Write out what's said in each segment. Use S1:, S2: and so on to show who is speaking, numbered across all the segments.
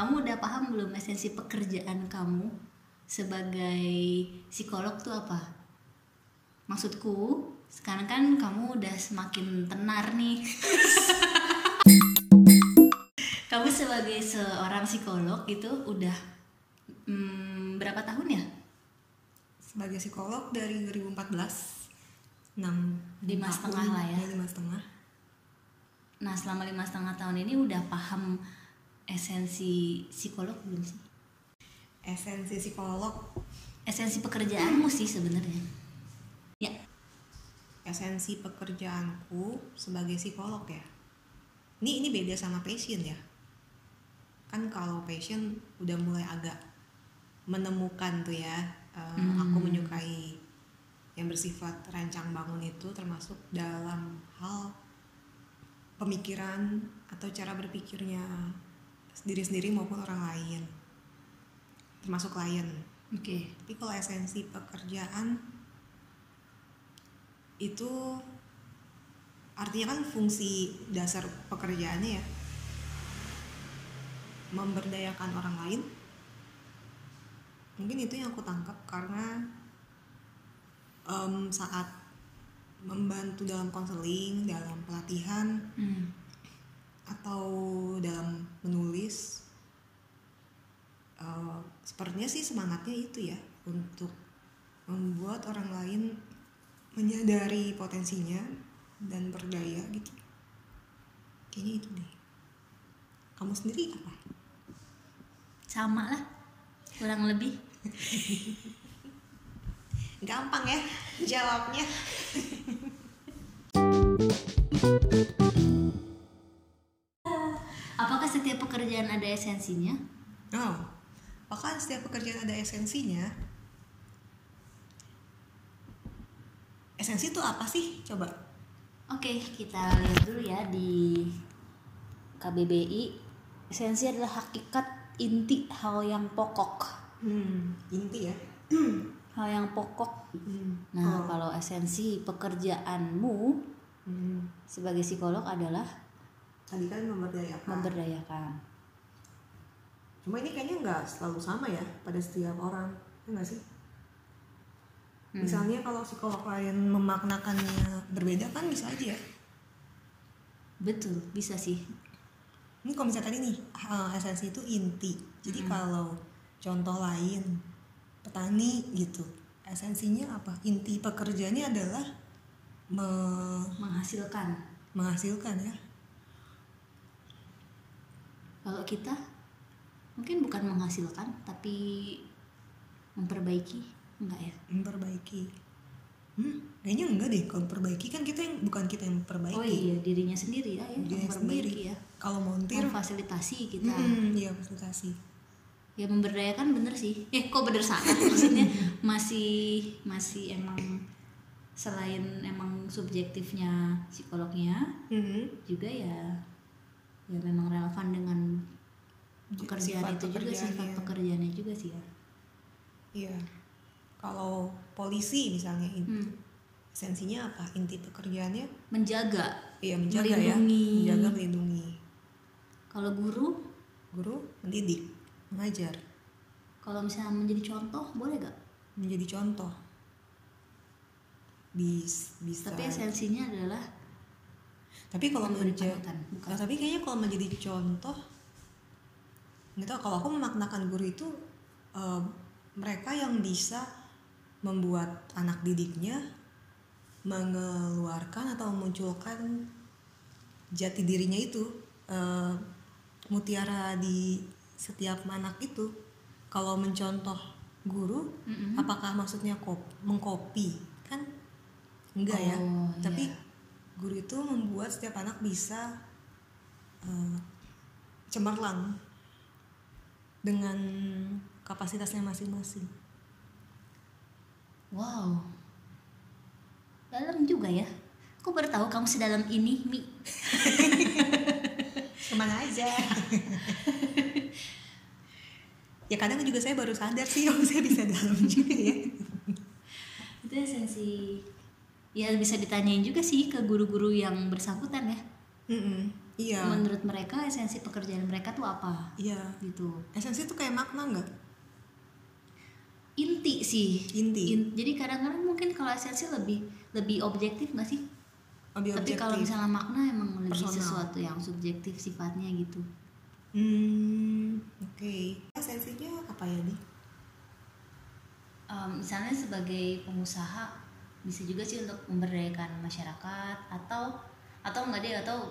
S1: kamu udah paham belum esensi pekerjaan kamu sebagai psikolog tuh apa? Maksudku, sekarang kan kamu udah semakin tenar nih. kamu sebagai seorang psikolog itu udah hmm, berapa tahun ya?
S2: sebagai psikolog dari 2014 6
S1: Lima setengah lah ya.
S2: lima setengah
S1: Nah, selama lima setengah tahun ini udah paham esensi psikolog belum sih?
S2: esensi psikolog.
S1: Esensi pekerjaanmu sih sebenarnya. Ya,
S2: esensi pekerjaanku sebagai psikolog ya. Ini ini beda sama passion ya. Kan kalau passion udah mulai agak menemukan tuh ya eh, aku menyukai yang bersifat rancang bangun itu termasuk dalam hal pemikiran atau cara berpikirnya diri sendiri maupun orang lain termasuk klien
S1: oke.
S2: tapi kalau esensi pekerjaan itu artinya kan fungsi dasar pekerjaannya ya memberdayakan orang lain mungkin itu yang aku tangkap karena em, saat membantu dalam konseling dalam pelatihan
S1: Hmm.
S2: Atau dalam menulis eh, sepertinya sih semangatnya itu ya untuk membuat orang lain menyadari potensinya dan berdaya gitu. Kayaknya itu deh. Kamu sendiri apa?
S1: Sama lah, kurang lebih.
S2: gampang ya jawabnya
S1: pekerjaan ada esensinya?
S2: oh apakah setiap pekerjaan ada esensinya esensi itu apa sih coba
S1: Oke, kita lihat dulu ya di KBBI. Esensi adalah hakikat inti hal yang pokok.
S2: hmm inti ya
S1: Hal yang pokok.
S2: hmm.
S1: Nah, kalau esensi pekerjaanmu
S2: Hmm.
S1: sebagai psikolog adalah
S2: tadi kan memberdayakan
S1: memberdayakan.
S2: Cuma ini kayaknya nggak selalu sama ya pada setiap orang ya nggak sih
S1: Hmm.
S2: misalnya kalau psikolog lain memaknakannya berbeda kan bisa aja ya
S1: Betul, bisa sih.
S2: ini kalau misalnya tadi nih eh, esensi itu inti jadi kalau contoh lain petani gitu esensinya apa inti pekerjaannya adalah me-
S1: Menghasilkan.
S2: menghasilkan ya
S1: Kalau kita mungkin bukan menghasilkan tapi memperbaiki, enggak ya?
S2: memperbaiki hmm, kayaknya enggak deh kalau memperbaiki kan kita yang bukan kita yang memperbaiki
S1: Oh iya, dirinya sendiri ya, ya
S2: Dirinya
S1: memperbaiki
S2: sendiri.
S1: ya.
S2: kalau montir
S1: Memfasilitasi kita.
S2: Hmm, iya fasilitasi.
S1: Ya memberdayakan bener sih. Eh kok bener salah maksudnya masih masih emang selain emang subjektifnya psikolognya
S2: Mhm.
S1: juga ya ya memang relevan dengan pekerjaan
S2: Sifat
S1: itu juga sifat
S2: pekerjaannya.
S1: juga sih ya.
S2: Iya. Kalau polisi misalnya
S1: Hmm.
S2: esensinya apa? Inti pekerjaannya
S1: Menjaga.
S2: iya menjaga
S1: Melindungi.
S2: ya. Menjaga melindungi.
S1: Kalau guru,
S2: Guru mendidik, mengajar,
S1: kalau misalnya menjadi contoh boleh gak?
S2: menjadi contoh. Bis, bisa.
S1: Tapi esensinya adalah
S2: Tapi kalau
S1: memberi
S2: menja-
S1: panutan, bukan.
S2: Nah, tapi kayaknya kalau menjadi contoh tahu kalau aku memaknakan guru itu eh, mereka yang bisa membuat anak didiknya mengeluarkan atau memunculkan jati dirinya itu eh, mutiara di setiap anak itu kalau mencontoh guru
S1: Mm-mm.
S2: apakah maksudnya kop mengkopi kan enggak ya
S1: Oh,
S2: tapi
S1: iya.
S2: guru itu membuat setiap anak bisa eh, cemerlang dengan kapasitasnya masing-masing
S1: wow. Dalam juga ya. Aku baru tahu kamu sedalam ini, Mi.
S2: ke mana aja ya kadang juga saya baru sadar sih kalau saya bisa dalam juga ya
S1: Itu esensi ya bisa ditanyain juga sih ke guru-guru yang bersangkutan ya.
S2: Mm-mm. Iya.
S1: Menurut mereka esensi pekerjaan mereka tuh apa?
S2: Iya.
S1: Gitu.
S2: Esensi tuh kayak makna nggak?
S1: Inti sih.
S2: Inti.
S1: In- jadi kadang-kadang mungkin kalau esensi lebih lebih objektif nggak sih?
S2: Lebih
S1: tapi kalau misalnya makna emang lebih
S2: Personal.
S1: sesuatu yang subjektif sifatnya gitu.
S2: Hmm oke. Esensinya apa ya nih
S1: Um, misalnya sebagai pengusaha bisa juga sih untuk memberdayakan masyarakat atau atau enggak deh atau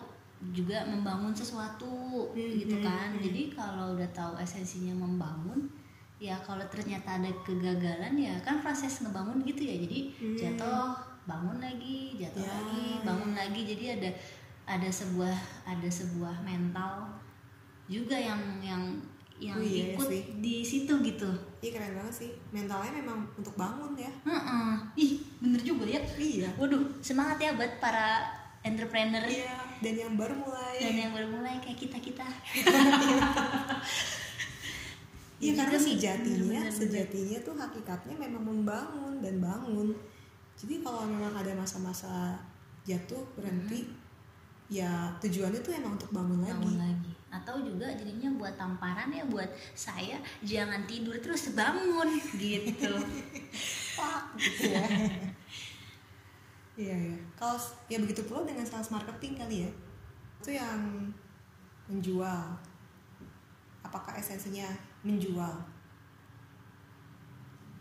S1: juga membangun sesuatu
S2: Hmm,
S1: gitu
S2: hmm,
S1: kan
S2: hmm.
S1: jadi kalau udah tahu esensinya membangun ya kalau ternyata ada kegagalan ya kan proses ngebangun gitu ya jadi
S2: Hmm.
S1: jatuh bangun lagi jatuh
S2: Ya,
S1: lagi bangun lagi jadi ada ada sebuah ada sebuah mental juga yang yang yang
S2: Oh iya
S1: ikut
S2: sih.
S1: di situ gitu
S2: Iya keren banget sih. Mentalnya memang untuk bangun ya.
S1: Heeh. Ih, bener juga ya.
S2: Iya.
S1: Waduh, semangat ya buat para entrepreneur
S2: Iya. Dan yang baru mulai.
S1: dan yang baru mulai kayak kita-kita.
S2: Iya
S1: Iya
S2: karena
S1: juga sih.
S2: sejatinya,
S1: Bener-bener.
S2: sejatinya tuh hakikatnya memang membangun dan bangun. Jadi kalau memang ada masa-masa jatuh berhenti, ya tujuannya tuh emang untuk bangun,
S1: Bangun
S2: lagi.
S1: lagi. Atau juga jadinya buat tamparan ya buat saya jangan tidur terus bangun gitu.
S2: Wah, gitu ya. Iya ya. Kalau ya begitu pula dengan sales marketing kali ya. Itu yang menjual. Apakah esensinya menjual?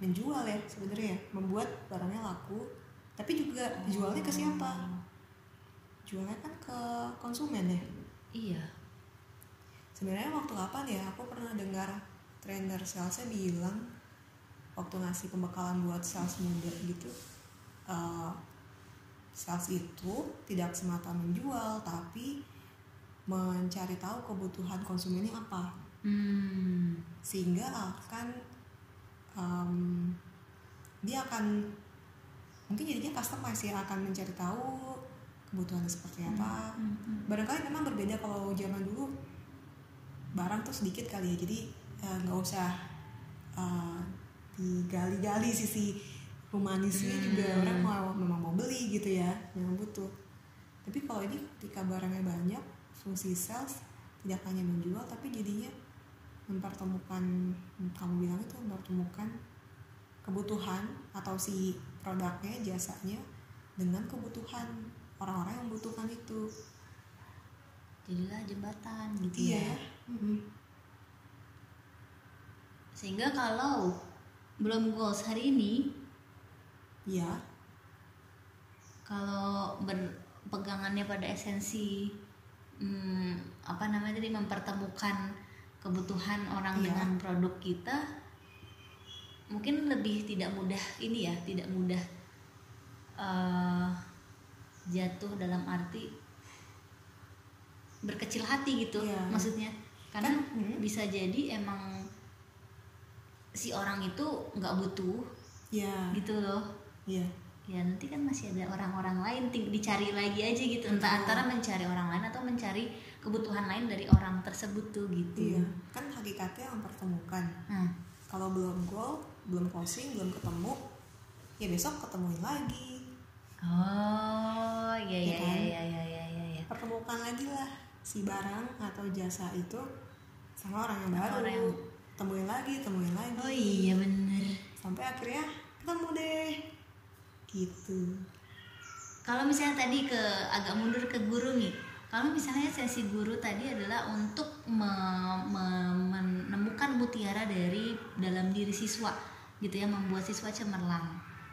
S2: Menjual ya sebenarnya, membuat barangnya laku, tapi juga jualnya ke siapa? Jualnya kan ke konsumen ya.
S1: Iya.
S2: Sebenarnya waktu kapan ya aku pernah dengar trainer salesnya bilang waktu ngasih pembekalan buat sales muda gitu eh, sales itu tidak semata menjual tapi mencari tahu kebutuhan konsumennya apa
S1: Hmm.
S2: sehingga akan em, dia akan mungkin jadinya customize ya akan mencari tahu kebutuhannya seperti apa
S1: Hmm, hmm.
S2: barangkali memang berbeda kalau zaman dulu barang tuh sedikit kali ya jadi eh, nggak usah eh, digali-gali sisi humanisnya
S1: Hmm.
S2: juga orang mau memang mau beli gitu ya memang butuh tapi kalau ini ketika barangnya banyak fungsi sales tidak hanya menjual tapi jadinya mempertemukan kamu bilang itu mempertemukan kebutuhan atau si produknya jasanya dengan kebutuhan orang-orang yang membutuhkan itu
S1: Jadilah jembatan gitu
S2: iya
S1: ya.
S2: Mm-mm.
S1: Sehingga kalau belum goals hari ini
S2: iya
S1: kalau berpegangannya pada esensi hmm, apa namanya tadi mempertemukan kebutuhan orang
S2: Iya.
S1: dengan produk kita mungkin lebih tidak mudah ini ya tidak mudah eh, jatuh dalam arti berkecil hati gitu
S2: Iya.
S1: maksudnya karena
S2: Kan, hmm.
S1: bisa jadi emang si orang itu nggak butuh
S2: iya
S1: gitu loh
S2: iya.
S1: Ya nanti kan masih ada orang-orang lain dicari lagi aja gitu. Entah
S2: Betul.
S1: antara mencari orang lain atau mencari kebutuhan lain dari orang tersebut tuh gitu.
S2: Iya. Kan hakikatnya mempertemukan
S1: nah
S2: kalau belum goal belum closing belum ketemu ya besok ketemuin lagi.
S1: Oh iya iya
S2: Iya kan?
S1: iya iya iya iya iya.
S2: Pertemukan lagi lah. Si barang atau jasa itu sama orang yang baru.
S1: orang yang-
S2: temuin lagi temuin lagi.
S1: Oh iya bener.
S2: Sampai akhirnya ketemu deh gitu.
S1: Kalau misalnya tadi ke agak mundur ke guru nih kalau misalnya sesi guru tadi adalah untuk me- me- menemukan mutiara dari dalam diri siswa gitu ya membuat siswa cemerlang.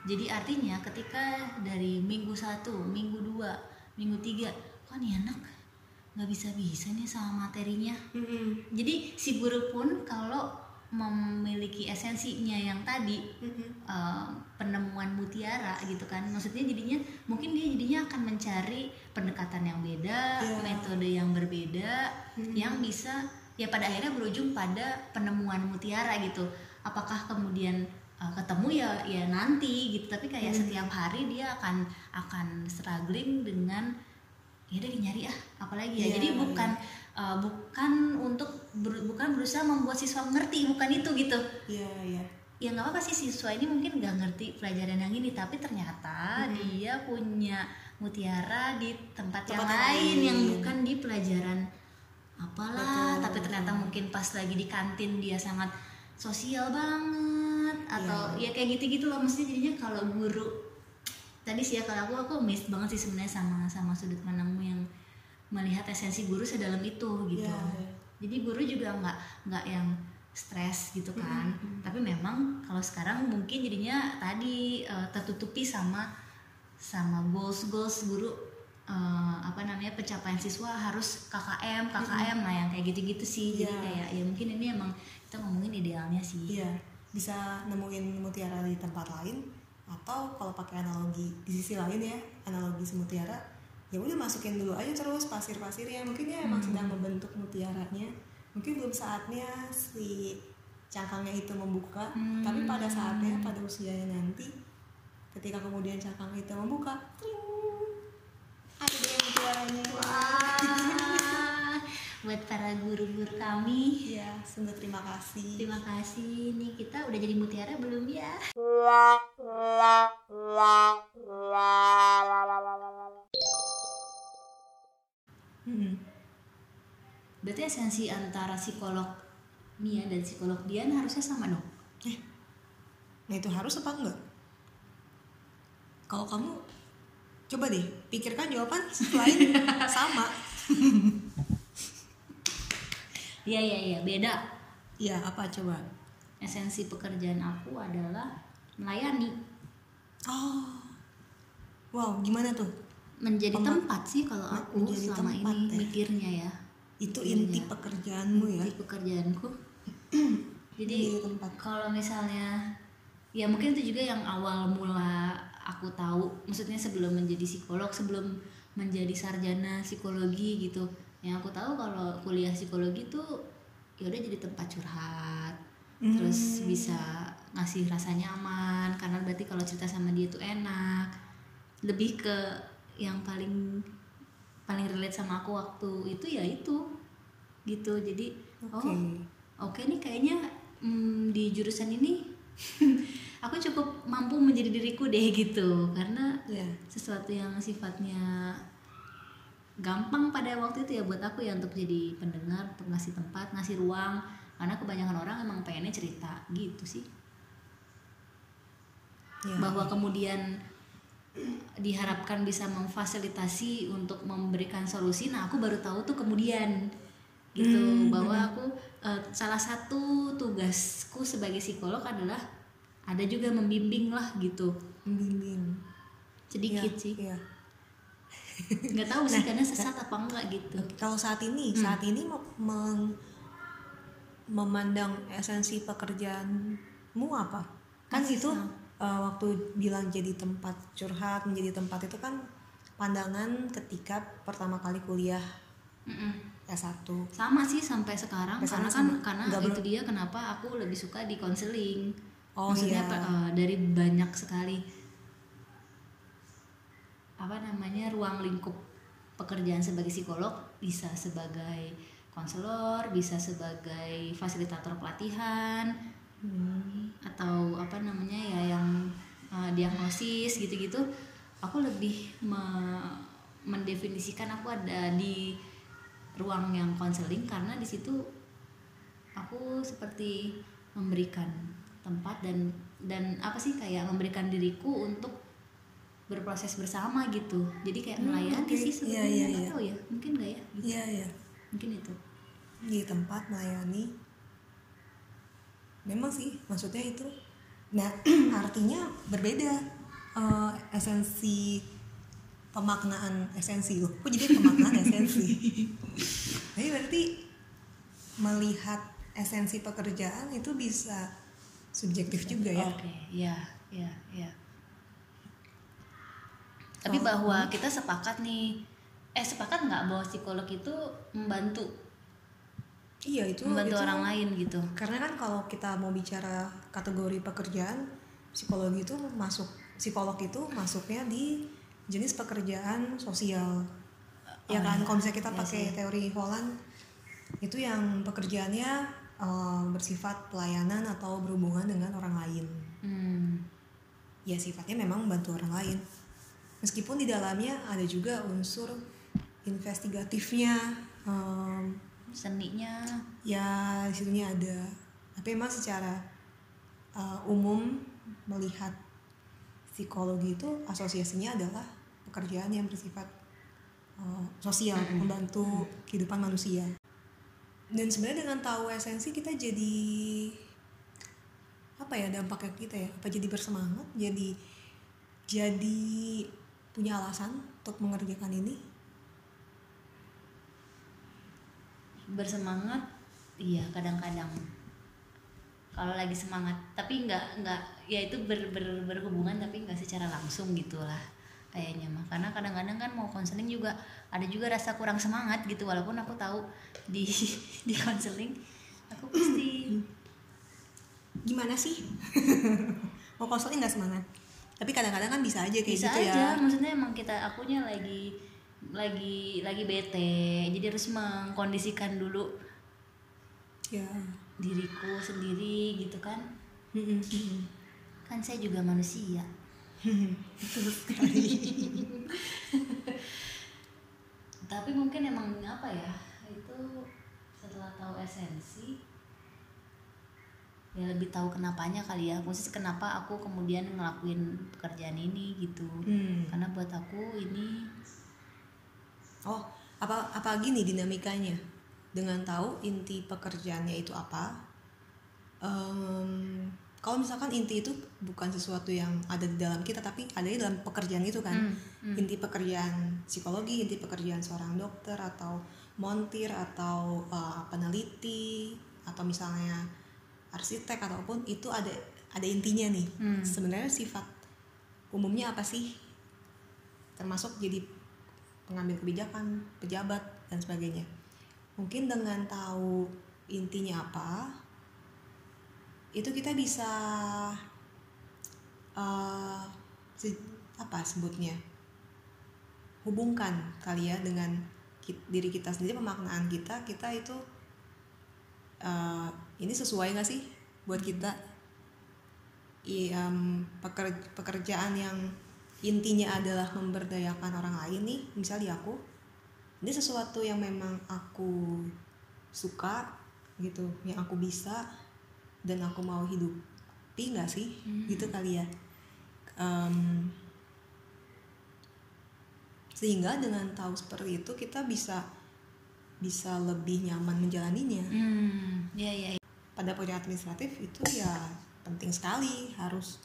S1: Jadi artinya ketika dari minggu satu minggu dua minggu tiga kok nih anak? Nggak bisa bisa nih sama materinya.
S2: Mm-mm.
S1: jadi si guru pun kalau memiliki esensinya yang tadi
S2: Mm-mm.
S1: uh, penemuan mutiara gitu kan maksudnya jadinya mungkin dia jadinya akan mencari pendekatan yang beda
S2: Iya.
S1: metode yang berbeda
S2: Mm-mm.
S1: yang bisa ya pada akhirnya berujung pada penemuan mutiara gitu apakah kemudian uh, ketemu ya ya nanti gitu tapi kayak
S2: Hmm.
S1: setiap hari dia akan akan struggling dengan ya udah nyari ah apalagi ya
S2: Iya,
S1: jadi bukan uh, bukan untuk ber- bukan berusaha membuat siswa mengerti bukan itu gitu.
S2: Iya iya.
S1: Ya nggak apa-apa sih siswa ini mungkin nggak ngerti pelajaran yang ini tapi ternyata
S2: Hmm.
S1: dia punya mutiara di tempat, yang
S2: Tempat yang
S1: lain yang bukan di pelajaran apalah.
S2: Betul.
S1: tapi ternyata mungkin pas lagi di kantin dia sangat sosial banget atau ya kayak gitu-gitu loh. Maksudnya jadinya kalau guru tadi sih ya kalau aku aku miss banget sih sebenarnya sama sama sudut pandangmu yang melihat esensi guru sedalam itu gitu.
S2: Iya, iya.
S1: jadi guru juga nggak nggak yang stres gitu kan. tapi memang kalau sekarang mungkin jadinya tadi eh, tertutupi sama sama goals goals guru eh, apa namanya pencapaian siswa harus KKM KKM nah yang kayak gitu-gitu sih. Jadi
S2: Iya.
S1: kayak ya mungkin ini emang kita ngomongin idealnya sih.
S2: Iya, bisa nemuin mutiara di tempat lain atau kalau pakai analogi di sisi lain ya, analogi si mutiara, ya udah masukin dulu aja terus pasir-pasirnya. Mungkin dia emang sedang membentuk mutiaranya. Mungkin belum saatnya si cangkangnya itu membuka,
S1: Hmm.
S2: tapi pada saatnya pada usianya nanti ketika kemudian cangkang itu membuka, ada dia mutiaranya.
S1: Buat para guru-guru kami
S2: Iya, sungguh terima kasih.
S1: terima kasih nih kita udah jadi mutiara belum ya
S2: Mm-mm.
S1: berarti esensi antara psikolog Mia dan psikolog Dian harusnya sama dong
S2: Nah itu harus apa enggak? Kalau kamu coba deh pikirkan jawaban selain sama.
S1: iya iya iya beda
S2: Iya apa coba?
S1: esensi pekerjaan aku adalah melayani
S2: Oh, wow gimana tuh?
S1: Menjadi tempat sih kalau aku
S2: menjadi
S1: selama
S2: tempat
S1: ini
S2: ya.
S1: mikirnya ya
S2: Itu
S1: Iya.
S2: inti pekerjaanmu ya?
S1: di pekerjaanku jadi kalau misalnya ya mungkin itu juga yang awal mula aku tahu maksudnya sebelum menjadi psikolog sebelum menjadi sarjana psikologi gitu yang aku tahu kalau kuliah psikologi tuh ya udah jadi tempat curhat terus
S2: Hmm.
S1: bisa ngasih rasa nyaman karena berarti kalau cerita sama dia tuh enak lebih ke yang paling paling relate sama aku waktu itu ya itu gitu jadi
S2: Oke.
S1: oh oke nih kayaknya mm, di jurusan ini aku cukup mampu menjadi diriku deh gitu karena
S2: Ya.
S1: sesuatu yang sifatnya gampang pada waktu itu ya buat aku ya untuk jadi pendengar untuk ngasih tempat ngasih ruang karena kebanyakan orang emang pengennya cerita gitu sih
S2: Ya.
S1: bahwa kemudian diharapkan bisa memfasilitasi untuk memberikan solusi nah aku baru tahu tuh kemudian gitu
S2: Hmm,
S1: bahwa aku eh, salah satu tugasku sebagai psikolog adalah ada juga membimbing lah gitu
S2: Membimbing.
S1: sedikit
S2: Iya,
S1: sih
S2: Iya.
S1: nggak tahu sih karena sesat apa enggak gitu
S2: Kalau saat ini,
S1: Hmm.
S2: saat ini mem- memandang esensi pekerjaanmu apa? Kan
S1: Masih
S2: itu
S1: sama.
S2: Uh, waktu bilang jadi tempat curhat, menjadi tempat itu kan pandangan ketika pertama kali kuliah
S1: Mm-mm.
S2: S1.
S1: sama sih sampai sekarang
S2: Sampai
S1: karena kan
S2: sama.
S1: karena itu dia kenapa aku lebih suka di konseling
S2: Oh
S1: maksudnya
S2: iya.
S1: eh, dari banyak sekali apa namanya ruang lingkup pekerjaan sebagai psikolog bisa sebagai konselor bisa sebagai fasilitator pelatihan
S2: Hmm.
S1: Atau apa namanya ya yang uh, diagnosis gitu-gitu aku lebih me- mendefinisikan aku ada di ruang yang konseling karena di situ aku seperti memberikan tempat dan dan apa sih kayak memberikan diriku untuk berproses bersama gitu jadi kayak
S2: Hmm,
S1: melayani
S2: oke.
S1: sih
S2: Iya,
S1: sebenarnya
S2: iya,
S1: nggak
S2: iya.
S1: tahu ya mungkin nggak ya gitu.
S2: Iya iya.
S1: mungkin itu
S2: Di tempat melayani. Memang sih, maksudnya itu. Nah, artinya berbeda uh, esensi pemaknaan esensi loh. Kok jadi pemaknaan esensi? Jadi berarti melihat esensi pekerjaan itu bisa subjektif juga ya.
S1: Oke, ya, ya, ya. Tapi
S2: Oh.
S1: bahwa kita sepakat nih, eh sepakat nggak bahwa psikolog itu membantu,
S2: Iya itu
S1: membantu
S2: itu-
S1: orang lain gitu.
S2: Karena kan kalau kita mau bicara kategori pekerjaan, psikologi itu masuk psikolog itu masuknya di jenis pekerjaan sosial. ya
S1: Oh,
S2: kan,
S1: iya.
S2: kalau misalnya kita
S1: Iya
S2: pakai
S1: sih.
S2: teori Holland itu yang pekerjaannya eh, bersifat pelayanan atau berhubungan dengan orang lain
S1: Hmm.
S2: ya sifatnya memang membantu orang lain meskipun di dalamnya ada juga unsur investigatifnya em,
S1: Seninya.
S2: ya di situnya ada. Tapi memang secara uh, umum melihat psikologi itu asosiasinya adalah pekerjaan yang bersifat uh, sosial
S1: Mm-mm.
S2: membantu kehidupan manusia. Dan sebenarnya dengan tahu esensi kita jadi apa ya dampaknya kita ya? Apa jadi bersemangat? Jadi jadi punya alasan untuk mengerjakan ini
S1: bersemangat iya kadang-kadang. Kalau lagi semangat tapi nggak nggak ya itu ber, ber- berhubungan tapi nggak secara langsung gitulah kayaknya mah. Karena kadang-kadang kan mau konseling juga ada juga rasa kurang semangat gitu walaupun aku tahu di di konseling aku pasti
S2: gimana sih? Mau konseling nggak semangat? Tapi kadang-kadang kan bisa aja kayak
S1: bisa
S2: gitu
S1: aja
S2: ya
S1: maksudnya emang kita akunya lagi lagi lagi bete. Jadi harus mengkondisikan dulu
S2: ya.
S1: diriku sendiri gitu kan. Kan saya juga manusia.
S2: Betul sekali.
S1: Tapi mungkin emang apa ya itu setelah tahu esensi ya lebih tahu kenapanya kali ya. Khusus kenapa aku kemudian ngelakuin pekerjaan ini gitu.
S2: Hmm.
S1: karena buat aku ini
S2: oh apa apa gini dinamikanya? Dengan tahu inti pekerjaannya itu apa? Em, kalau misalkan inti itu bukan sesuatu yang ada di dalam kita tapi ada di dalam pekerjaan itu kan?
S1: Hmm, hmm.
S2: inti pekerjaan psikologi inti pekerjaan seorang dokter atau montir atau uh, peneliti atau misalnya arsitek ataupun itu ada ada intinya nih.
S1: Hmm.
S2: sebenarnya sifat umumnya apa sih? Termasuk jadi pengambil kebijakan pejabat dan sebagainya. Mungkin dengan tahu intinya apa itu kita bisa se- apa sebutnya hubungkan kali ya dengan diri kita sendiri pemaknaan kita kita itu eh, ini sesuai nggak sih buat kita? I, peker- pekerjaan yang intinya adalah memberdayakan orang lain nih misal di aku ini sesuatu yang memang aku suka gitu yang aku bisa dan aku mau hidupi nggak sih
S1: Hmm.
S2: gitu kali ya Em, sehingga dengan tahu seperti itu kita bisa bisa lebih nyaman menjalaninya
S1: hmm ya ya ya.
S2: pada proyek administratif itu ya penting sekali harus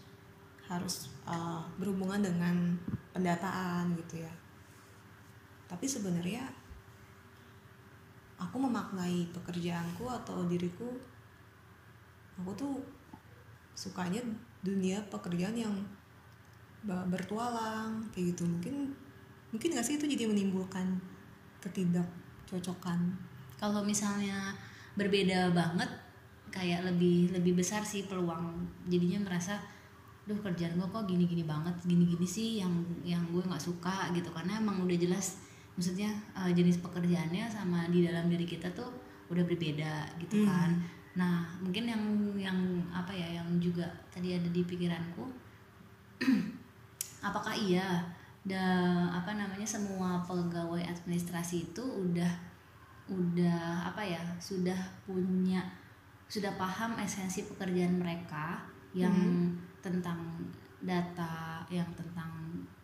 S2: harus uh, berhubungan dengan pendataan gitu ya. Tapi sebenarnya aku memaknai pekerjaanku atau diriku aku tuh sukanya dunia pekerjaan yang bertualang kayak gitu. Mungkin mungkin gak sih itu jadi menimbulkan ketidakcocokan?
S1: Kalau misalnya berbeda banget kayak lebih lebih besar sih peluang. Jadinya merasa duh kerjaan gue kok gini-gini banget gini-gini sih yang yang gue nggak suka gitu. Karena emang udah jelas maksudnya eh, jenis pekerjaannya sama di dalam diri kita tuh udah berbeda gitu
S2: Hmm.
S1: kan. Nah mungkin yang yang apa ya yang juga tadi ada di pikiranku apakah iya da apa namanya semua pegawai administrasi itu udah udah apa ya sudah punya sudah paham esensi pekerjaan mereka yang tentang data yang tentang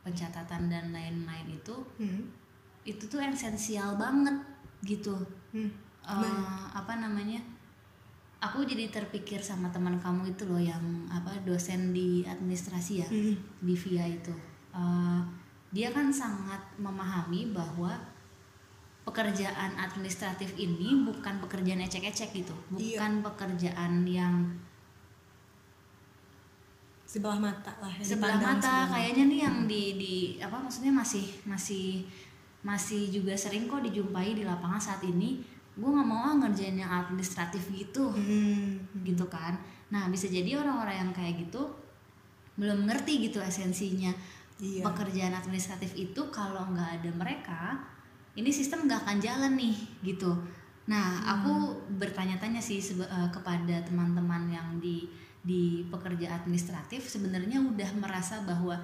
S1: pencatatan dan lain-lain itu
S2: hmm.
S1: itu tuh esensial banget gitu
S2: Hmm. Gimana?
S1: apa namanya aku jadi terpikir sama teman kamu itu loh yang apa dosen di administrasi ya
S2: Hmm.
S1: di VIA itu Eh, dia kan sangat memahami bahwa pekerjaan administratif ini bukan pekerjaan ecek-ecek gitu
S2: Iya.
S1: bukan pekerjaan yang
S2: sebelah mata lah
S1: sebelah mata
S2: sebelah
S1: kayaknya nih yang di di apa maksudnya masih masih masih juga sering kok dijumpai di lapangan saat ini. Gue nggak mau ah ngerjain yang administratif gitu.
S2: Hmm.
S1: gitu kan. Nah bisa jadi orang-orang yang kayak gitu belum ngerti gitu esensinya
S2: Iya.
S1: pekerjaan administratif itu kalau nggak ada mereka ini sistem nggak akan jalan nih gitu. Nah, aku bertanya-tanya sih eh, kepada teman-teman yang di di pekerja administratif sebenarnya udah merasa bahwa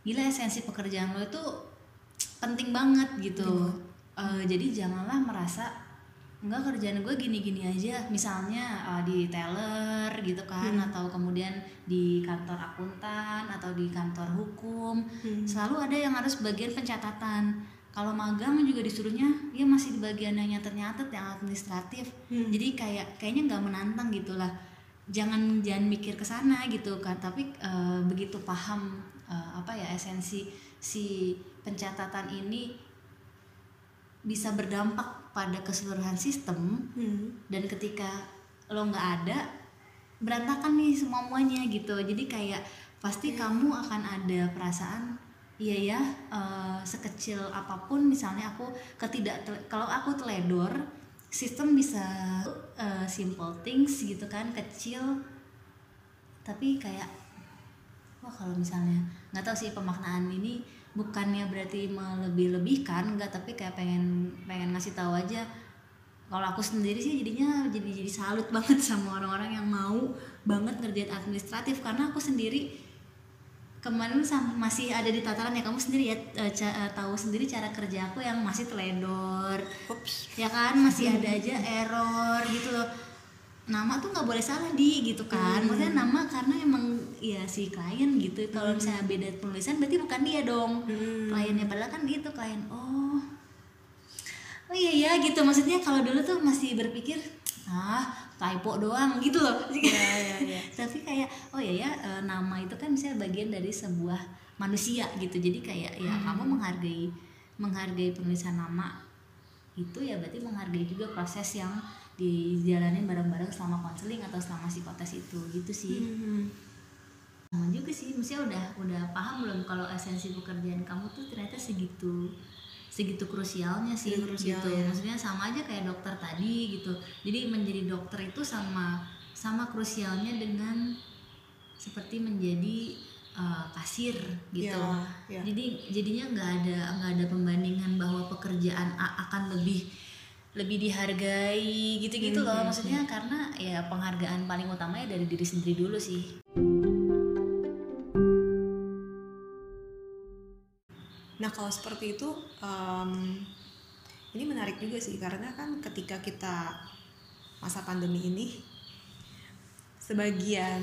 S1: gila esensi pekerjaan lo itu penting banget gitu. Eh, jadi janganlah merasa enggak kerjaan gue gini-gini aja. Misalnya eh, di teller gitu kan atau kemudian di kantor akuntan atau di kantor hukum. Selalu ada yang harus bagian pencatatan kalau magang juga disuruhnya ya masih di bagian yang nyatet-nyatet yang administratif jadi kayak kayaknya nggak menantang gitulah jangan jangan mikir ke sana gitu kan. Tapi eh, begitu paham eh, apa ya esensi si pencatatan ini bisa berdampak pada keseluruhan sistem.
S2: Hmm.
S1: dan ketika lo nggak ada berantakan nih semuanya gitu. Jadi kayak pasti kamu akan ada perasaan iya ya eh, sekecil apa pun misalnya aku ketidak kalau aku teledor sistem bisa eh, simple things gitu kan kecil. Tapi kayak wah kalau misalnya nggak tahu sih pemaknaan ini bukannya berarti melebih-lebihkan nggak tapi kayak pengen pengen ngasih tahu aja. Kalau aku sendiri sih jadinya jadi jadi salut banget sama orang-orang yang mau banget ngerjain administratif karena aku sendiri kemarin masih ada di tataran ya kamu sendiri ya ca- eh, tahu sendiri cara kerja aku yang masih teledor.
S2: Ups.
S1: ya kan masih ada aja error gitu loh. Nama tuh nggak boleh salah di gitu kan. Maksudnya nama karena emang ya si klien gitu. Kalau misalnya beda penulisan berarti bukan dia dong. Kliennya padahal kan gitu klien. Oh. Oh iya ya gitu. Maksudnya kalau dulu tuh masih berpikir ah typo doang gitu loh. Tapi kayak oh iya ya eh, nama itu kan misalnya bagian dari sebuah manusia gitu. Jadi kayak ya kamu menghargai menghargai penulisan nama itu ya berarti menghargai juga proses yang dijalani bareng-bareng selama konseling atau selama psikotes itu gitu sih.
S2: Hmm.
S1: sama juga sih maksudnya udah udah paham belum kalau esensi pekerjaan kamu tuh ternyata segitu segitu krusialnya sih
S2: Segitu krusial,
S1: gitu.
S2: ya.
S1: maksudnya sama aja kayak dokter tadi gitu. Jadi menjadi dokter itu sama sama krusialnya dengan seperti menjadi uh, kasir gitu.
S2: Ya, ya.
S1: jadi jadinya nggak ada nggak ada pembandingan bahwa pekerjaan A akan lebih lebih dihargai gitu-gitu
S2: Hmm,
S1: loh. maksudnya karena ya penghargaan paling utamanya dari diri sendiri dulu sih
S2: kalau seperti itu em, ini menarik juga sih karena kan ketika kita masa pandemi ini sebagian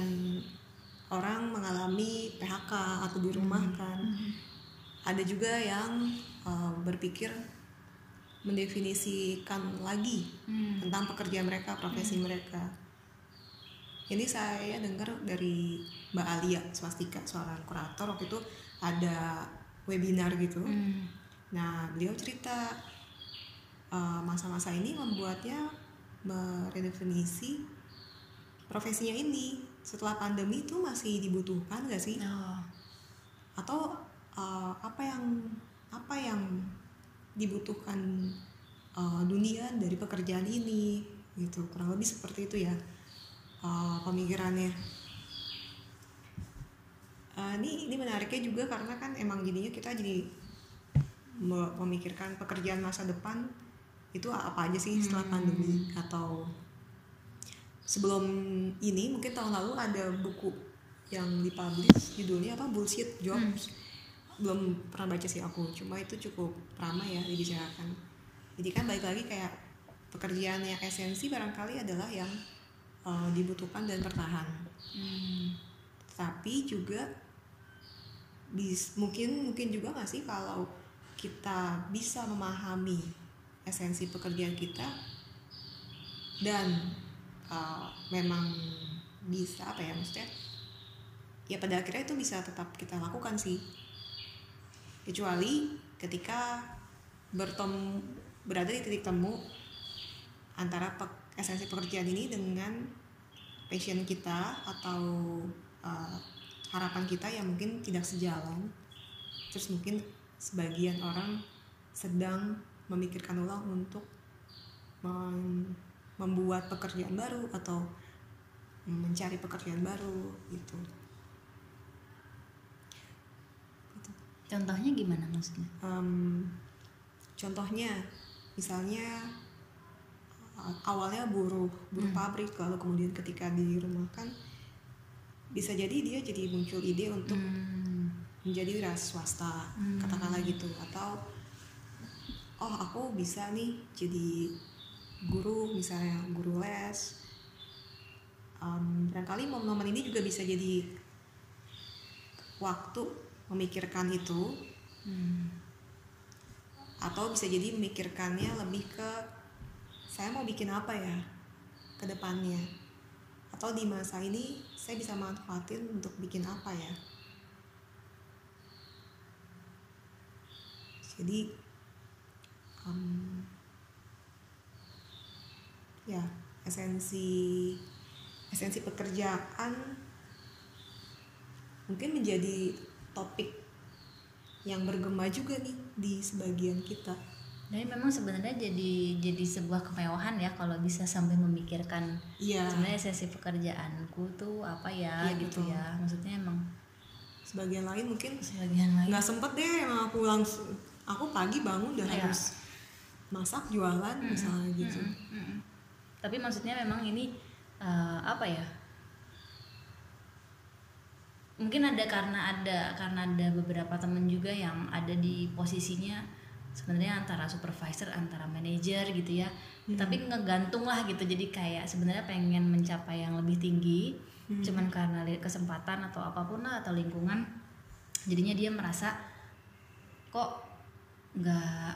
S2: orang mengalami PHK atau dirumahkan. Ada juga yang eh, berpikir mendefinisikan lagi
S1: Hmm.
S2: tentang pekerjaan mereka, profesi mereka. Ini saya dengar dari Mbak Alia Swastika, seorang kurator waktu itu ada webinar gitu.
S1: Hmm.
S2: Nah, beliau cerita uh, masa-masa ini membuatnya meredefinisi profesinya ini setelah pandemi itu masih dibutuhkan gak sih?
S1: Oh.
S2: Atau uh, apa yang apa yang dibutuhkan uh, dunia dari pekerjaan ini gitu kurang lebih seperti itu ya uh, pemikirannya. Uh, ini ini menariknya juga karena kan emang jadinya kita jadi me- memikirkan pekerjaan masa depan itu apa aja sih setelah pandemi atau sebelum ini mungkin tahun lalu ada buku yang dipublish judulnya apa? Bullshit jobs. Belum pernah baca sih aku cuma itu cukup ramai ya dibicarakan. Jadi kan balik lagi kayak pekerjaan yang esensi barangkali adalah yang uh, dibutuhkan dan bertahan
S1: Hmm.
S2: tapi juga bis, mungkin mungkin juga nggak sih kalau kita bisa memahami esensi pekerjaan kita dan uh, memang bisa apa ya maksudnya ya pada akhirnya itu bisa tetap kita lakukan sih. Kecuali ketika bertemu berada di titik temu antara pe- esensi pekerjaan ini dengan passion kita atau uh, harapan kita yang mungkin tidak sejalan. Terus mungkin sebagian orang sedang memikirkan ulang untuk mem- membuat pekerjaan baru atau mencari pekerjaan baru gitu.
S1: Contohnya gimana maksudnya?
S2: Em, contohnya misalnya awalnya buruh buruh
S1: Hmm.
S2: pabrik lalu kemudian ketika dirumahkan bisa jadi dia jadi muncul ide untuk
S1: Hmm.
S2: menjadi wira swasta
S1: Hmm.
S2: katakanlah gitu atau oh aku bisa nih jadi guru misalnya guru les um, barangkali momen-momen ini juga bisa jadi waktu memikirkan itu
S1: Hmm.
S2: atau bisa jadi memikirkannya lebih ke saya mau bikin apa ya ke depannya atau di masa ini saya bisa manfaatin untuk bikin apa ya? Jadi em, ya esensi esensi pekerjaan mungkin menjadi topik yang bergema juga nih di sebagian kita
S1: Jadi memang sebenarnya jadi jadi sebuah kemewahan ya kalau bisa sampai memikirkan
S2: iya
S1: sebenarnya sesi pekerjaanku tuh apa ya
S2: Iya,
S1: gitu
S2: betul.
S1: ya. Maksudnya emang
S2: sebagian lain mungkin
S1: sebagian lain
S2: nggak sempet deh emang aku langsung aku pagi bangun udah
S1: Iya.
S2: harus masak jualan misalnya gitu
S1: Mm-mm, mm-mm. Tapi maksudnya memang ini eh, apa ya? Mungkin ada karena ada karena ada beberapa temen juga yang ada di posisinya sebenarnya antara supervisor antara manajer gitu ya. Tapi ngegantung lah gitu. Jadi kayak sebenarnya pengen mencapai yang lebih tinggi, cuman karena kesempatan atau apa pun lah atau lingkungan, jadinya dia merasa kok nggak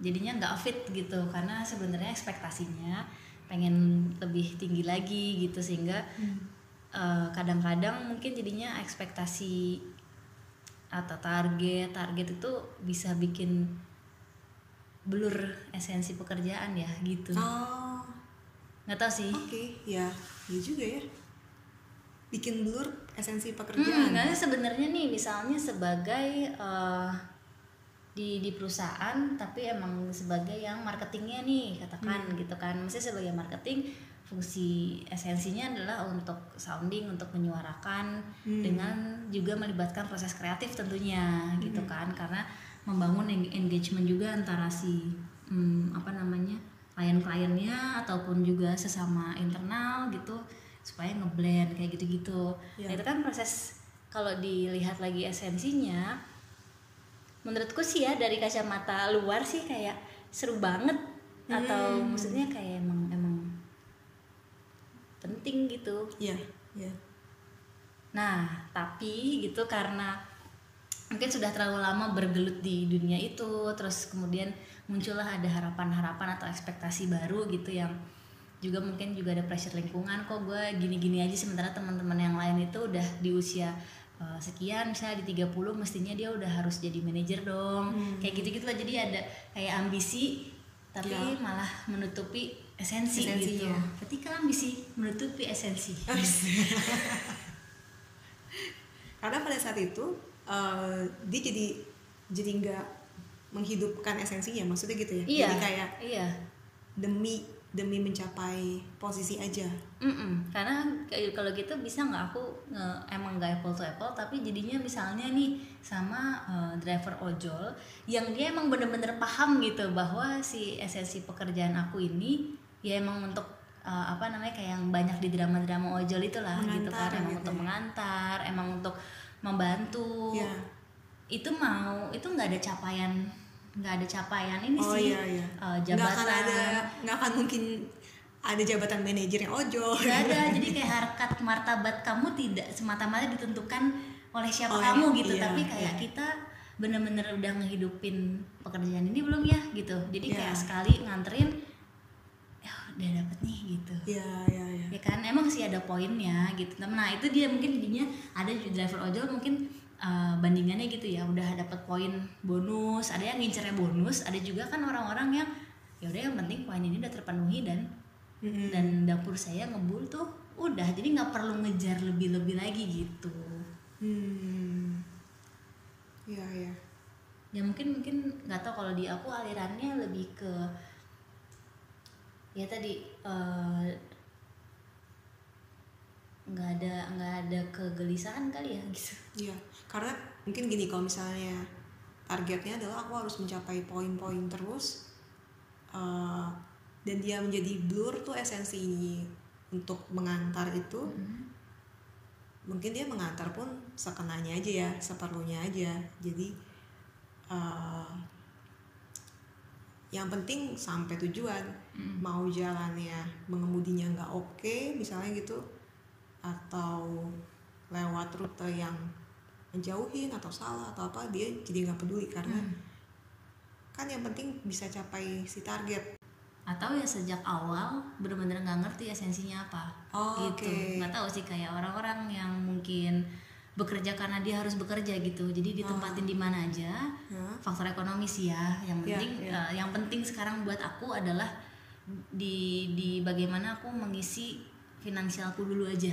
S1: jadinya nggak fit gitu. Karena sebenarnya ekspektasinya pengen lebih tinggi lagi gitu. Sehingga eh, kadang-kadang mungkin jadinya ekspektasi atau target target itu bisa bikin blur esensi pekerjaan ya gitu.
S2: Oh.
S1: Nggak tahu sih.
S2: Oke ya ya juga ya. Bikin blur esensi
S1: Hmm,
S2: pekerjaan
S1: karena sebenarnya nih misalnya sebagai eh, di di perusahaan tapi emang sebagai yang marketingnya nih katakan gitu kan. Mesti sebagai marketing fungsi esensinya adalah untuk sounding untuk menyuarakan
S2: Hmm.
S1: dengan juga melibatkan proses kreatif tentunya gitu kan. Karena membangun eng- engagement juga antara si hmm, apa namanya klien-kliennya ataupun juga sesama internal gitu supaya ngeblend kayak gitu-gitu.
S2: Ya.
S1: Nah, itu kan proses kalau dilihat lagi esensinya menurutku sih ya dari kacamata luar sih kayak seru banget atau
S2: Hmm.
S1: maksudnya kayak emang emang penting gitu.
S2: ya ya
S1: Nah, tapi gitu karena mungkin sudah terlalu lama bergelut di dunia itu, terus kemudian muncullah ada harapan-harapan atau ekspektasi baru gitu yang juga mungkin juga ada pressure lingkungan kok gue gini-gini aja sementara teman-teman yang lain itu udah di usia uh, sekian misalnya di 30 mestinya dia udah harus jadi manajer dong kayak gitu-gitu lah jadi ada kayak ambisi tapi
S2: Ya.
S1: malah menutupi esensi gitu
S2: Esensinya.
S1: ketika ambisi menutupi esensi
S2: karena pada saat itu eh, dia jadi jadi nggak menghidupkan esensinya maksudnya gitu ya
S1: iya
S2: jadi kayak
S1: iya
S2: demi demi mencapai posisi aja
S1: Mm-mm. karena kayak kalau gitu bisa nggak aku nge- emang nggak apple to apple tapi jadinya misalnya nih sama eh, driver ojol yang dia emang bener-bener paham gitu bahwa si esensi pekerjaan aku ini ya emang untuk eh, apa namanya kayak yang banyak di drama-drama ojol itulah gitu
S2: Mengantar
S1: kan emang
S2: gitu
S1: untuk
S2: ya.
S1: mengantar emang untuk membantu
S2: ya
S1: itu mau itu nggak ada capaian nggak ada capaian ini
S2: oh
S1: sih
S2: iya iya
S1: eh,
S2: nggak akan
S1: jabatan
S2: ada nggak akan mungkin ada jabatan manajer yang ojol
S1: Gak ada, jadi kayak harkat martabat kamu tidak semata-mata ditentukan oleh siapa
S2: Oleh-
S1: kamu gitu,
S2: iya,
S1: tapi kayak
S2: iya.
S1: kita bener-bener udah ngehidupin pekerjaan ini belum ya gitu. Jadi
S2: Iya.
S1: kayak sekali nganterin, udah dapet nih gitu.
S2: ya ya ya
S1: Ya kan, emang sih ada poinnya gitu. Nah itu dia mungkin jadinya ada driver ojol mungkin uh, bandingannya gitu ya, udah dapet poin bonus, ada yang ngincernya bonus, ada juga kan orang-orang yang ya udah yang penting poin ini udah terpenuhi dan
S2: Mm-mm.
S1: dan dapur saya ngebul tuh udah jadi nggak perlu ngejar lebih-lebih lagi gitu
S2: hmm ya ya
S1: ya mungkin mungkin nggak tahu kalau di aku alirannya lebih ke ya tadi eh, nggak ada nggak ada kegelisahan kali ya gitu
S2: Iya, karena mungkin gini kalau misalnya targetnya adalah aku harus mencapai poin-poin terus, eh, dan dia menjadi blur tuh esensi untuk mengantar itu
S1: Mm.
S2: mungkin dia mengantar pun sekenanya aja ya seperlunya aja jadi eh, yang penting sampai tujuan.
S1: Mm.
S2: mau jalannya mengemudinya nggak oke misalnya gitu atau lewat rute yang menjauhin atau salah atau apa dia jadi nggak peduli karena
S1: Mm.
S2: kan yang penting bisa capai si target.
S1: Atau ya sejak awal bener-bener nggak ngerti esensinya apa.
S2: Oh,
S1: gitu. nggak tahu sih kayak orang-orang yang mungkin bekerja karena dia harus bekerja gitu. Jadi ditempatin di mana aja faktor ekonomi sih ya. Yang
S2: Iya,
S1: penting
S2: iya.
S1: eh, yang penting sekarang buat aku adalah di di bagaimana aku mengisi finansialku dulu aja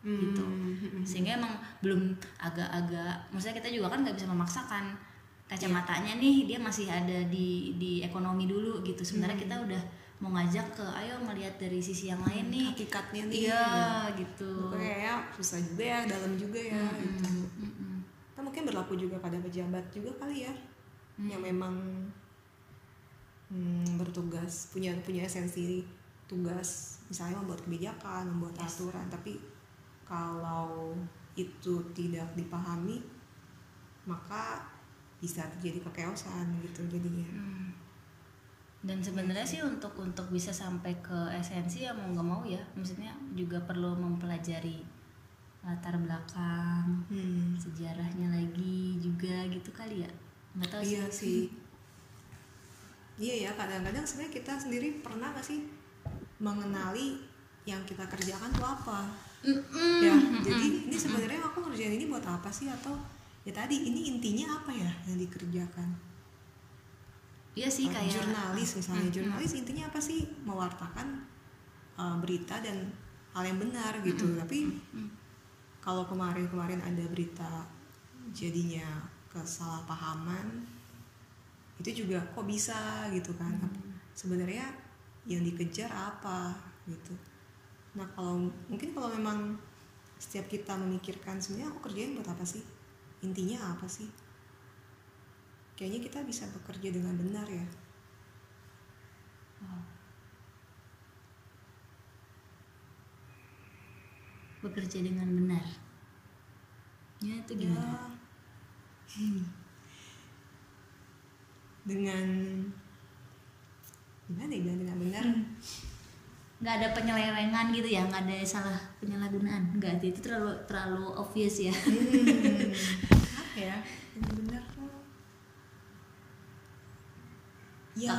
S1: gitu.
S2: Hmm,
S1: sehingga emang belum agak-agak maksudnya kita juga kan nggak bisa memaksakan
S2: Iya.
S1: kacamatanya nih dia masih ada di di ekonomi dulu gitu. Sementara
S2: Hmm.
S1: kita udah mau ngajak ke ayo melihat dari sisi yang lain nih
S2: hakikatnya nih
S1: iya
S2: ya.
S1: gitu
S2: kayak susah juga ya dalam juga ya gitu.
S1: Mm, mm, mm.
S2: Nah, mungkin berlaku juga pada pejabat juga kali ya
S1: Hmm.
S2: yang memang hmm, bertugas punya punya esensi tugas misalnya membuat kebijakan membuat
S1: Yes.
S2: aturan tapi kalau itu tidak dipahami maka bisa terjadi kekeosan gitu jadinya
S1: Hmm. Dan sebenarnya sih untuk untuk bisa sampai ke esensi ya mau nggak mau ya maksudnya juga perlu mempelajari latar belakang
S2: hmm.
S1: sejarahnya lagi juga gitu kali ya. Nggak tahu
S2: iya sih. iya ya kadang-kadang sebenarnya kita sendiri pernah gak sih mengenali yang kita kerjakan tuh apa?
S1: Mm-mm.
S2: ya jadi ini sebenarnya aku ngerjain ini buat apa sih? Atau ya tadi ini intinya apa ya yang dikerjakan
S1: iya sih
S2: Uh,
S1: kayak
S2: jurnalis misalnya.
S1: Mm,
S2: jurnalis intinya apa sih? Mewartakan uh, berita dan hal yang benar gitu. Tapi kalau kemarin-kemarin ada berita jadinya kesalahpahaman itu juga kok bisa gitu kan? Sebenarnya yang dikejar apa gitu. Nah kalau mungkin kalau memang setiap kita memikirkan sebenarnya aku kerjain buat apa sih? Intinya apa sih kayaknya kita bisa bekerja dengan benar ya
S1: Wow. bekerja dengan benar ya itu gimana
S2: Ya. Hmm. dengan gimana ya dengan benar
S1: nggak ada penyelewengan gitu ya nggak ada salah penyalahgunaan nggak itu terlalu terlalu obvious ya
S2: Hmm. apa ya benar tuh ya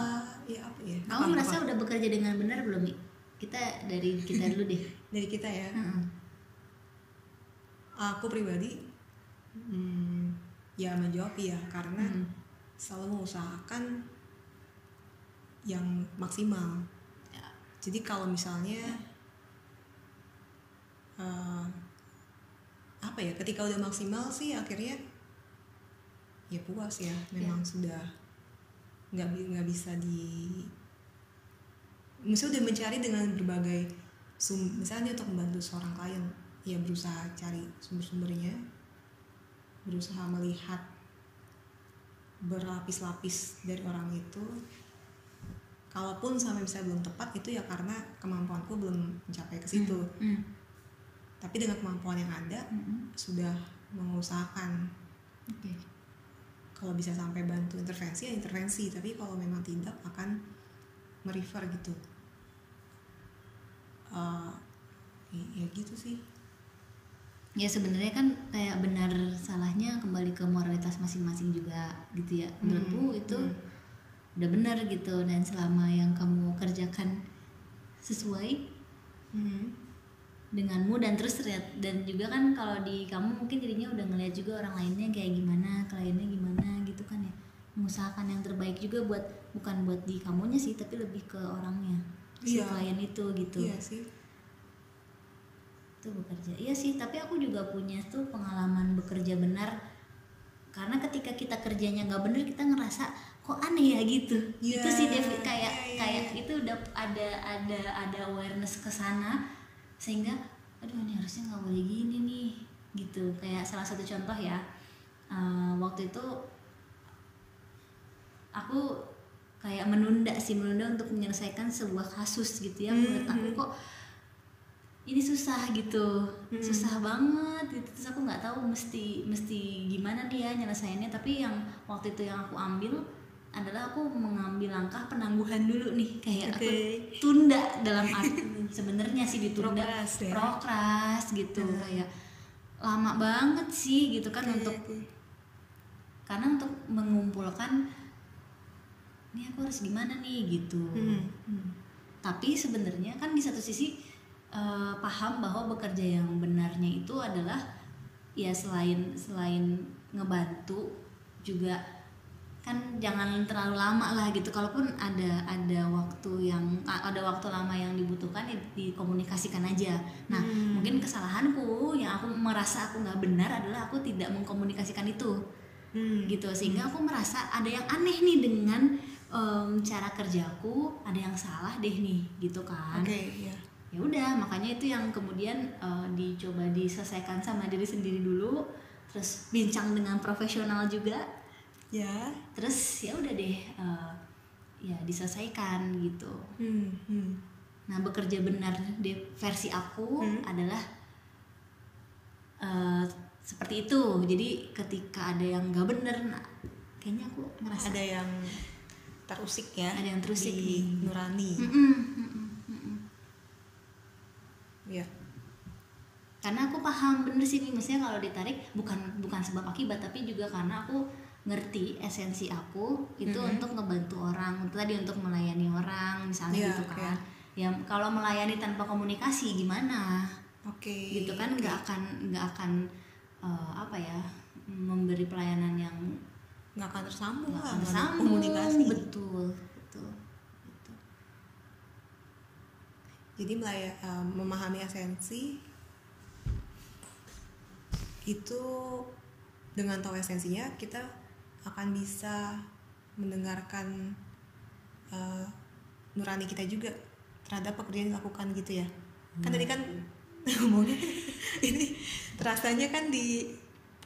S2: ya apa ya
S1: kamu
S2: Apa-
S1: merasa
S2: apa?
S1: udah bekerja dengan benar belum Mi? kita dari kita dulu deh
S2: dari kita ya
S1: Heeh.
S2: aku pribadi hmm, ya menjawab ya karena
S1: Hmm.
S2: selalu mengusahakan yang maksimal
S1: Ya.
S2: jadi kalau misalnya eh, apa ya ketika udah maksimal sih akhirnya ya puas ya memang sudah nggak nggak bisa di misalnya udah mencari dengan berbagai sum misalnya untuk membantu seorang klien ya berusaha cari sumber-sumbernya berusaha melihat berlapis-lapis dari orang itu kalaupun sampai bisa belum tepat itu ya karena kemampuanku belum mencapai ke situ
S1: Hmm.
S2: tapi dengan kemampuan yang ada
S1: Hmm.
S2: sudah mengusahakan
S1: Oke.
S2: Kalau bisa sampai bantu intervensi ya intervensi. Tapi kalau memang tidak akan merefer gitu. Eh, ya, ya gitu sih.
S1: Ya sebenarnya kan kayak benar salahnya kembali ke moralitas masing-masing juga gitu ya. Menurutku
S2: Hmm,
S1: itu
S2: hmm.
S1: udah benar gitu. Dan selama yang kamu kerjakan sesuai
S2: Hmm.
S1: Denganmu dan terus dan juga kan kalau di kamu mungkin jadinya udah ngeliat juga orang lainnya kayak gimana kliennya gimana gitu kan ya. Mengusahakan yang terbaik juga buat bukan buat di kamunya sih tapi lebih ke orangnya si
S2: Iya.
S1: klien itu gitu.
S2: Iya sih.
S1: Itu bekerja. Iya sih tapi aku juga punya tuh pengalaman bekerja benar. Karena ketika kita kerjanya nggak bener kita ngerasa kok aneh ya? gitu.
S2: Iya,
S1: itu sih Devi kayak
S2: iya, iya,
S1: kayak
S2: iya.
S1: itu udah ada ada ada awareness ke sana sehingga aduh ini harusnya nggak boleh gini nih gitu kayak salah satu contoh ya eh, waktu itu aku kayak menunda sih menunda untuk menyelesaikan sebuah kasus gitu ya menurut aku
S2: Mhm.
S1: kok ini susah gitu
S2: Mhm.
S1: susah banget gitu terus aku nggak tahu mesti mesti gimana nih ya nyelesainnya tapi yang waktu itu yang aku ambil adalah aku mengambil langkah penangguhan dulu nih kayak aku
S2: Oke.
S1: tunda dalam arti sebenarnya sih ditunda
S2: Prokras ya?
S1: prokras gitu
S2: Hmm.
S1: kayak lama banget sih gitu kan
S2: Oke,
S1: untuk karena untuk mengumpulkan ini aku harus gimana nih gitu
S2: Hmm.
S1: Hmm. tapi sebenarnya kan di satu sisi eh, paham bahwa bekerja yang benarnya itu adalah ya selain selain ngebantu juga kan jangan terlalu lama lah gitu kalaupun ada ada waktu yang ada waktu lama yang dibutuhkan ya dikomunikasikan aja nah
S2: Hmm.
S1: mungkin kesalahanku yang aku merasa aku nggak benar adalah aku tidak mengkomunikasikan itu
S2: Hmm.
S1: gitu sehingga aku merasa ada yang aneh nih dengan em, cara kerjaku ada yang salah deh nih gitu kan
S2: Oke, ya.
S1: ya udah makanya itu yang kemudian eh, dicoba diselesaikan sama diri sendiri dulu terus bincang dengan profesional juga
S2: Ya.
S1: terus ya udah deh eh, ya diselesaikan gitu
S2: Hmm. Hmm.
S1: nah bekerja benar di versi aku
S2: Hmm.
S1: adalah eh, seperti itu jadi ketika ada yang nggak bener nah, kayaknya aku ngerasa
S2: Ada yang terusik ya.
S1: Ada yang terusik
S2: di
S1: nih.
S2: nurani.
S1: Mm-mm, mm-mm, mm-mm.
S2: Ya.
S1: karena aku paham bener sih nih maksudnya kalau ditarik bukan bukan sebab akibat tapi juga karena aku ngerti esensi aku itu
S2: Mhm.
S1: untuk ngebantu orang tadi untuk melayani orang misalnya
S2: Iya,
S1: gitu kan ya kalau melayani tanpa komunikasi gimana
S2: Oke.
S1: gitu kan nggak akan nggak akan eh, apa ya memberi pelayanan yang
S2: nggak akan tersambung
S1: nggak akan
S2: nggak ada
S1: sambung
S2: komunikasi.
S1: betul betul betul
S2: Jadi melaya, eh, memahami esensi itu dengan tahu esensinya kita akan bisa mendengarkan eh, nurani kita juga terhadap pekerjaan yang dilakukan gitu ya. Kan tadi kan ngomongnya ini terasanya kan di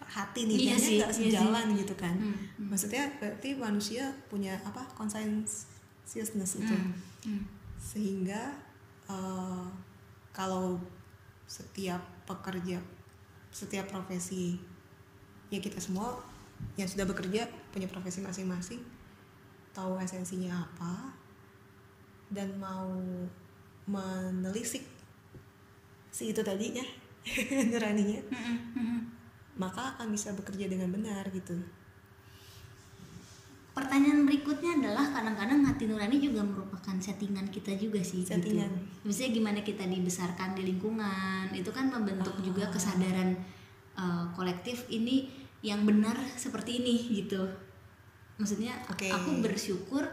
S2: hati nih,
S1: Iya sih,
S2: nggak
S1: iya
S2: sejalan gitu kan.
S1: Hmm, hmm.
S2: Maksudnya berarti manusia punya apa conscientiousness itu
S1: Hmm, hmm.
S2: sehingga eh, kalau setiap pekerja setiap profesi ya kita semua yang sudah bekerja punya profesi masing-masing tahu esensinya apa dan mau menelisik si itu tadi ya nuraninya maka akan bisa bekerja dengan benar gitu
S1: Pertanyaan berikutnya adalah kadang-kadang hati nurani juga merupakan settingan kita juga sih.
S2: Settingan.
S1: Gitu. Misalnya gimana kita dibesarkan di lingkungan, itu kan membentuk juga
S2: Ah.
S1: kesadaran uh, kolektif ini yang benar seperti ini gitu. Maksudnya
S2: Oke.
S1: aku bersyukur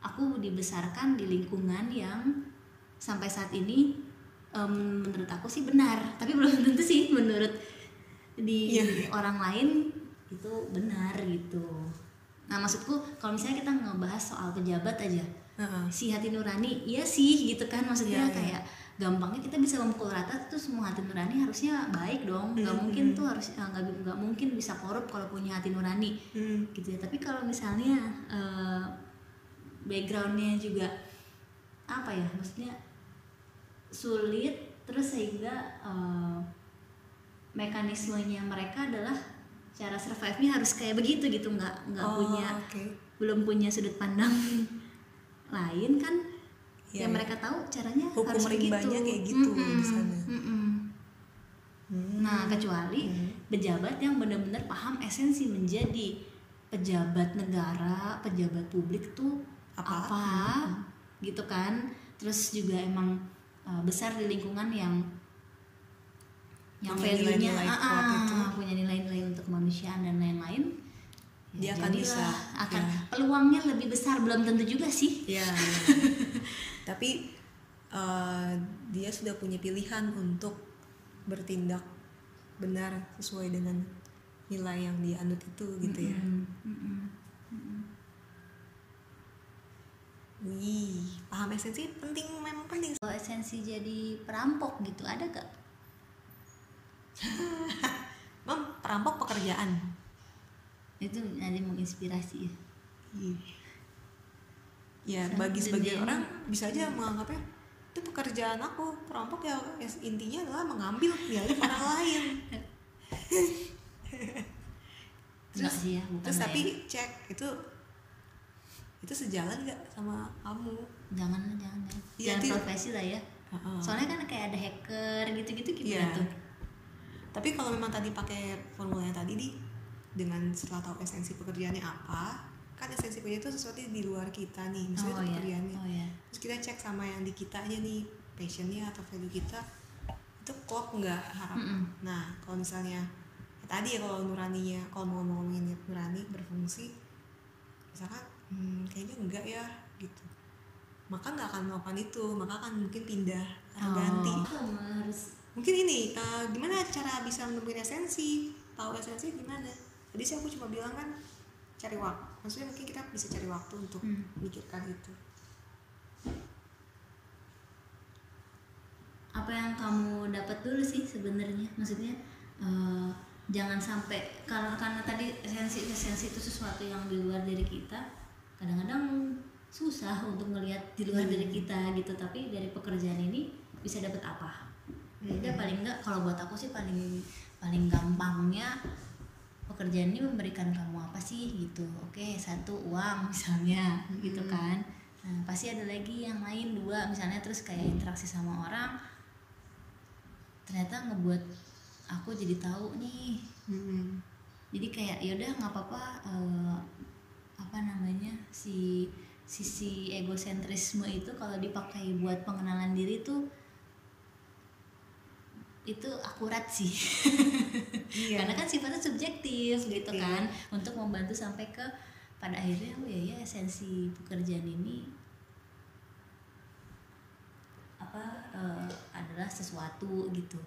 S1: aku dibesarkan di lingkungan yang sampai saat ini em, menurut aku sih benar, tapi belum tentu sih menurut di
S2: Iya.
S1: orang lain itu benar gitu. Nah maksudku kalau misalnya kita ngebahas soal pejabat aja,
S2: Heeh.
S1: si hati nurani, iya sih gitu kan maksudnya
S2: Iya, iya.
S1: kayak gampangnya kita bisa memukul rata tuh semua hati nurani harusnya baik dong, nggak
S2: Hmm,
S1: mungkin
S2: hmm.
S1: tuh harus eh, nggak nggak mungkin bisa korup kalau punya hati nurani
S2: Hmm.
S1: gitu ya. Tapi kalau misalnya eh, backgroundnya juga apa ya, maksudnya sulit terus sehingga eh, mekanismenya mereka adalah cara survive-nya harus kayak begitu gitu nggak nggak
S2: Oh,
S1: punya
S2: oke.
S1: belum punya sudut pandang lain kan
S2: Iya,
S1: yang
S2: iya.
S1: mereka tahu caranya
S2: Hukum
S1: harus begitu
S2: rimbanya kayak gitu
S1: Mm-mm,
S2: di sana.
S1: mm-mm.
S2: Hmm.
S1: nah kecuali
S2: Hmm.
S1: pejabat yang benar-benar paham esensi menjadi pejabat negara pejabat publik tuh
S2: Apa?
S1: apa, gitu kan terus juga emang uh, besar di lingkungan yang yang value-nya
S2: nilai-nilai
S1: ah, ah, punya nilai-nilai untuk kemanusiaan dan lain-lain
S2: Dia akan bisa,
S1: akan
S2: ya.
S1: peluangnya lebih besar belum tentu juga sih
S2: Ya, ya. tapi eh, dia sudah punya pilihan untuk bertindak benar sesuai dengan nilai yang dianut itu gitu ya.
S1: Mm-mm, mm-mm.
S2: Wih, paham esensi penting memang penting.
S1: kalau esensi jadi perampok gitu ada gak
S2: Mem, perampok pekerjaan.
S1: itu nanti menginspirasi ya.
S2: Ya
S1: Sangat
S2: bagi sebagian orang bisa aja menganggapnya itu pekerjaan aku perampok ya ya intinya adalah mengambil milik orang lain
S1: Enggak sih ya bukan
S2: terus tapi
S1: ya.
S2: cek itu itu sejalan nggak sama kamu
S1: jangan jangan jangan
S2: Iya,
S1: jangan
S2: itu-
S1: profesi lah ya
S2: Heeh.
S1: soalnya kan kayak ada hacker gitu-gitu gimana
S2: Iya.
S1: tuh
S2: tapi kalau memang tadi pakai formulanya tadi di dengan setelah tahu esensi pekerjaannya apa kan esensi pekerjaan itu sesuatu di luar kita nih misalnya
S1: oh
S2: itu
S1: ya
S2: pekerjaannya
S1: oh ya
S2: terus kita cek sama yang di kitanya nih passionnya atau value kita itu klop nggak harapan
S1: Mm-mm.
S2: nah kalau misalnya ya tadi ya kalau nuraninya kalau mau ngomongin nurani berfungsi misalkan hmm, kayaknya enggak ya gitu. Maka nggak akan melakukan itu maka akan mungkin pindah atau ganti.
S1: Oh, harus
S2: mungkin ini eh, gimana cara bisa menemukan esensi? Tahu esensi gimana? Tadi sih aku cuma bilang kan cari waktu maksudnya mungkin kita bisa cari waktu untuk
S1: Hmm.
S2: memikirkan itu
S1: apa yang kamu dapat dulu sih sebenarnya maksudnya eh, jangan sampai karena karena tadi esensi esensi itu sesuatu yang di luar dari kita kadang-kadang susah untuk melihat di luar
S2: Hmm.
S1: dari kita gitu tapi dari pekerjaan ini bisa dapat apa
S2: Hmm.
S1: udah paling enggak kalau buat aku sih paling paling gampangnya pekerjaan ini memberikan kamu apa sih gitu oke satu uang misalnya gitu
S2: Hmm.
S1: kan nah pasti ada lagi yang lain dua misalnya terus kayak interaksi sama orang ternyata ngebuat aku jadi tahu nih
S2: Mm-mm.
S1: jadi kayak yaudah nggak apa-apa eh, apa namanya si sisi egosentrisme itu kalau dipakai buat pengenalan diri tuh itu akurat sih
S2: Iya.
S1: karena kan sifatnya subjektif gitu
S2: Subjektif.
S1: kan untuk membantu sampai ke pada akhirnya oh ya ya esensi pekerjaan ini apa eh, adalah sesuatu gitu